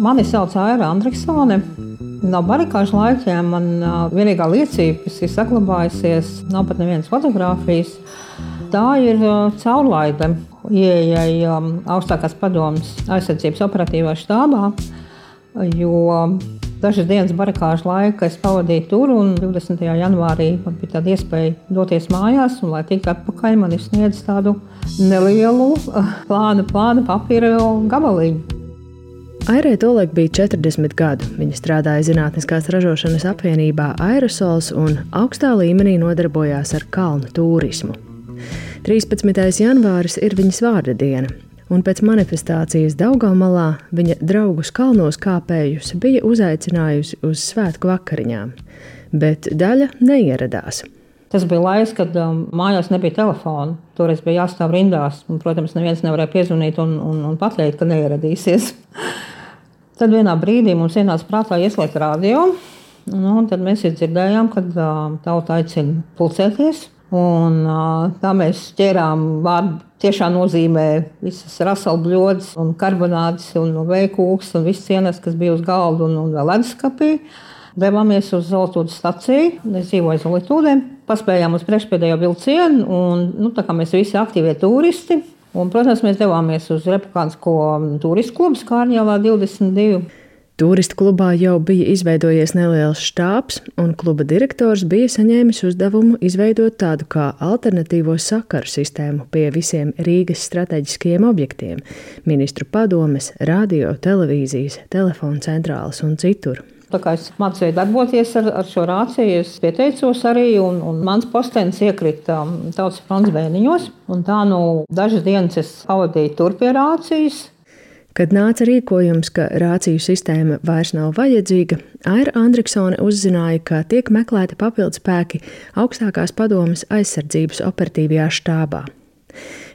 Mani sauc Aira Andriksone. No barikāžu laikiem man vienīgā liecība, kas ir saglabājusies, nav pat nevienas fotografijas. Tā ir caurlaide ieejai augstākās padomas aizsardzības operatīvā štābā, jo dažas dienas barikāžu laika es pavadīju tur, un 20. janvārī man bija tāda iespēja doties mājās, un, lai tiktu atpakaļ, man ir sniedzis tādu nelielu plānu, plānu papīra gabaliņu. Airai tolaik bija 40 gadu. Viņa strādāja Zinātniskās ražošanas apvienībā Aerosols un augstā līmenī nodarbojās ar kalnu turismu. 13. janvāris ir viņas vārda diena, un pēc manifestācijas Daugamalā viņa draugus kalnos kāpējus bija uzaicinājusi uz svētku vakariņām, bet daļa neieradās. Tas bija laiks, kad um, mājās nebija telefona. Toreiz bija jāstāv rindās. Un, protams, neviens nevarēja piezvanīt un, un, un pateikt, ka neieradīsies. Tad vienā brīdī mums ienāca prātā ieslēgt radio. Nu, tad mēs dzirdējām, ka uh, tauta aicina pulcēties. Un, uh, tā mēs ķērām vārdu tiešā nozīmē visas raselu bļodas, un karbonādes, un veikūks, un viss cienas, kas bija uz galda un, un leduskapī. Devāmies uz Zeltūdas staciju. Es dzīvoju Zeltūdē. Paspējām uz priekšpēdējo vilcienu, un nu, tā kā mēs visi aktīvie turisti, Un, protams, mēs devāmies uz Republikānsko turistu klubu Skārņēlā 22. Turistu klubā jau bija izveidojies neliels štābs, un kluba direktors bija saņēmis uzdevumu izveidot tādu kā alternatīvo sakaru sistēmu pie visiem Rīgas strateģiskajiem objektiem - ministru padomes, radio, televīzijas, telefona centrālas un citur. Tā kā es mācīju darboties ar, ar šo rāciju, es pieteicos arī, un, un mans postenis iekrita um, tautas fronts bēniņos. Tā nu dažas dienas es pavadīju tur pie rācijas. Kad nāca rīkojums, ka rāciju sistēma vairs nav vajadzīga, Aira Andriksone uzzināja, ka tiek meklēti papildspēki augstākās padomas aizsardzības operatīvajā štābā.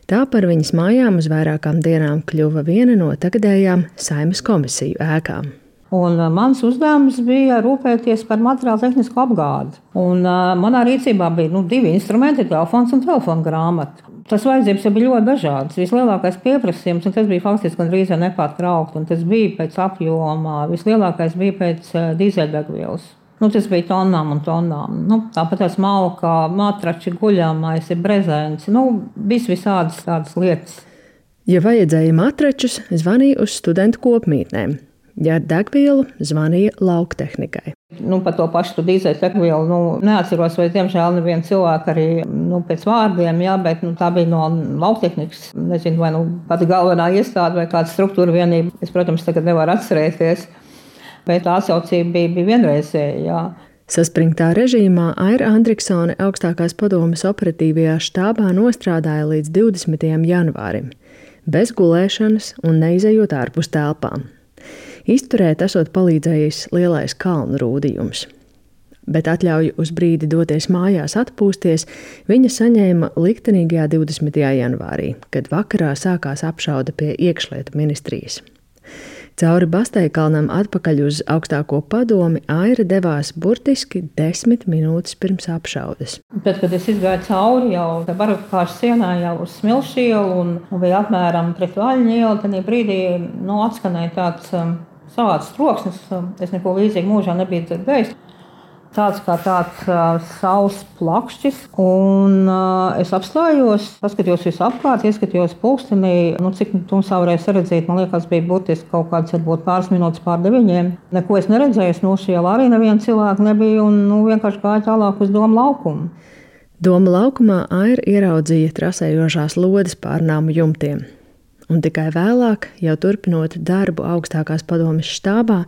Tā par viņas mājām uz vairākām dienām kļuva viena no tagadējām saimas komisiju ēkām. Un uh, mans uzdevums bija rūpēties par materiālu tehnisko apgādi. Un, uh, manā rīcībā bija nu, divi instrumenti, telefons un telefona grāmata. Tas vajadzības bija ļoti dažādas. Vislielākais pieprasījums, un tas bija faktiski gandrīz nepārtraukti, un tas bija pēc apjoma, vislielākais bija pēc uh, dīzeļdegvielas. Nu, tas bija tonām un tonām. Nu, tāpat tā smalka, matrači, guļamais, brezents. Nu, vis visādas tādas lietas. Ja vajadzēja matračus, zvanīja uz studentu kopmītnēm. Ja ar degvielu zvanīja lauktehnikai. Nu, par to pašu dīzeļu degvielu nu, neatceros, vai diemžēl neviena cilvēka arī nu, pēc vārdiem, jā, bet nu, tā bija no lauktehnikas. Nezinu, vai nu, pati galvenā iestāde vai kāda struktūra vienība. Es, protams, tagad nevaru atcerēties, bet tā atsaucība bija, bija vienreizēja. Saspringtā režīmā Aira Andriksone augstākās padomes operatīvajā štābā nostrādāja līdz 20. janvārim, bez gulēšanas un neizejot ārpus telpām. Izturēt esot palīdzējis lielais kalnu rūdījums. Bet atļauju uz brīdi doties mājās atpūsties, viņa saņēma liktenīgajā 20. janvārī, kad vakarā sākās apšaude pie iekšlietu ministrijas. Cauri Basteikalnam atpakaļ uz augstāko padomi Aira devās burtiski desmit minūtes pirms apšaudes. Bet, kad es gāju cauri jau barakāšu sienā, jau uz smilšu ielu un, un bija apmēram pret vaļņu ielu, tad brīdī nu, atskanēja tāds um, savāds troksnis. Es neko līdzīgu mūžā nebiju dzirdējis. Tāds kā tāds uh, saules plakšķis, un uh, es apstājos, paskatījos visapkārt, ieskatījos pulkstenī, nu, cik tumsā varēja redzēt. Man liekas, bija būtiski kaut kāds, varbūt pāris minūtes pār deviņiem. Neko es neredzēju, no šī ielā arī neviena cilvēka nebija, un nu, vienkārši gāju tālāk uz domu laukumu. Doma laukumā Aira ieraudzīja trasējošās lodes pār nāmu jumtiem un tikai vēlāk, jau turpinot darbu augstākās padomjas štābā,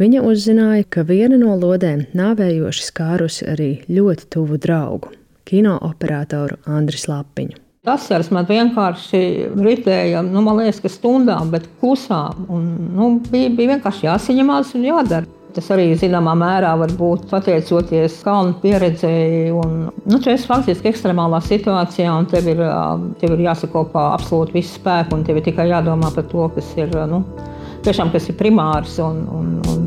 viņa uzzināja, ka viena no lodēm nāvējoši skārusi arī ļoti tuvu draugu - kino operatoru Andris Lapiņu. Tas ar man vienkārši ritēja, nu, man liekas, ka stundām, bet klusām. Un, nu, bija, bija vienkārši jāsaņemās un jādara. Tas arī zināmā mērā var būt pateicoties kalnu pieredzēji. Un, nu, tu esi faktiski ekstremālā situācijā, un tev ir, tev ir jāsakopā absolūti viss spēks, un tev ir tikai jādomā par to, kas ir, nu, tiešām, kas ir primārs. Un, un, un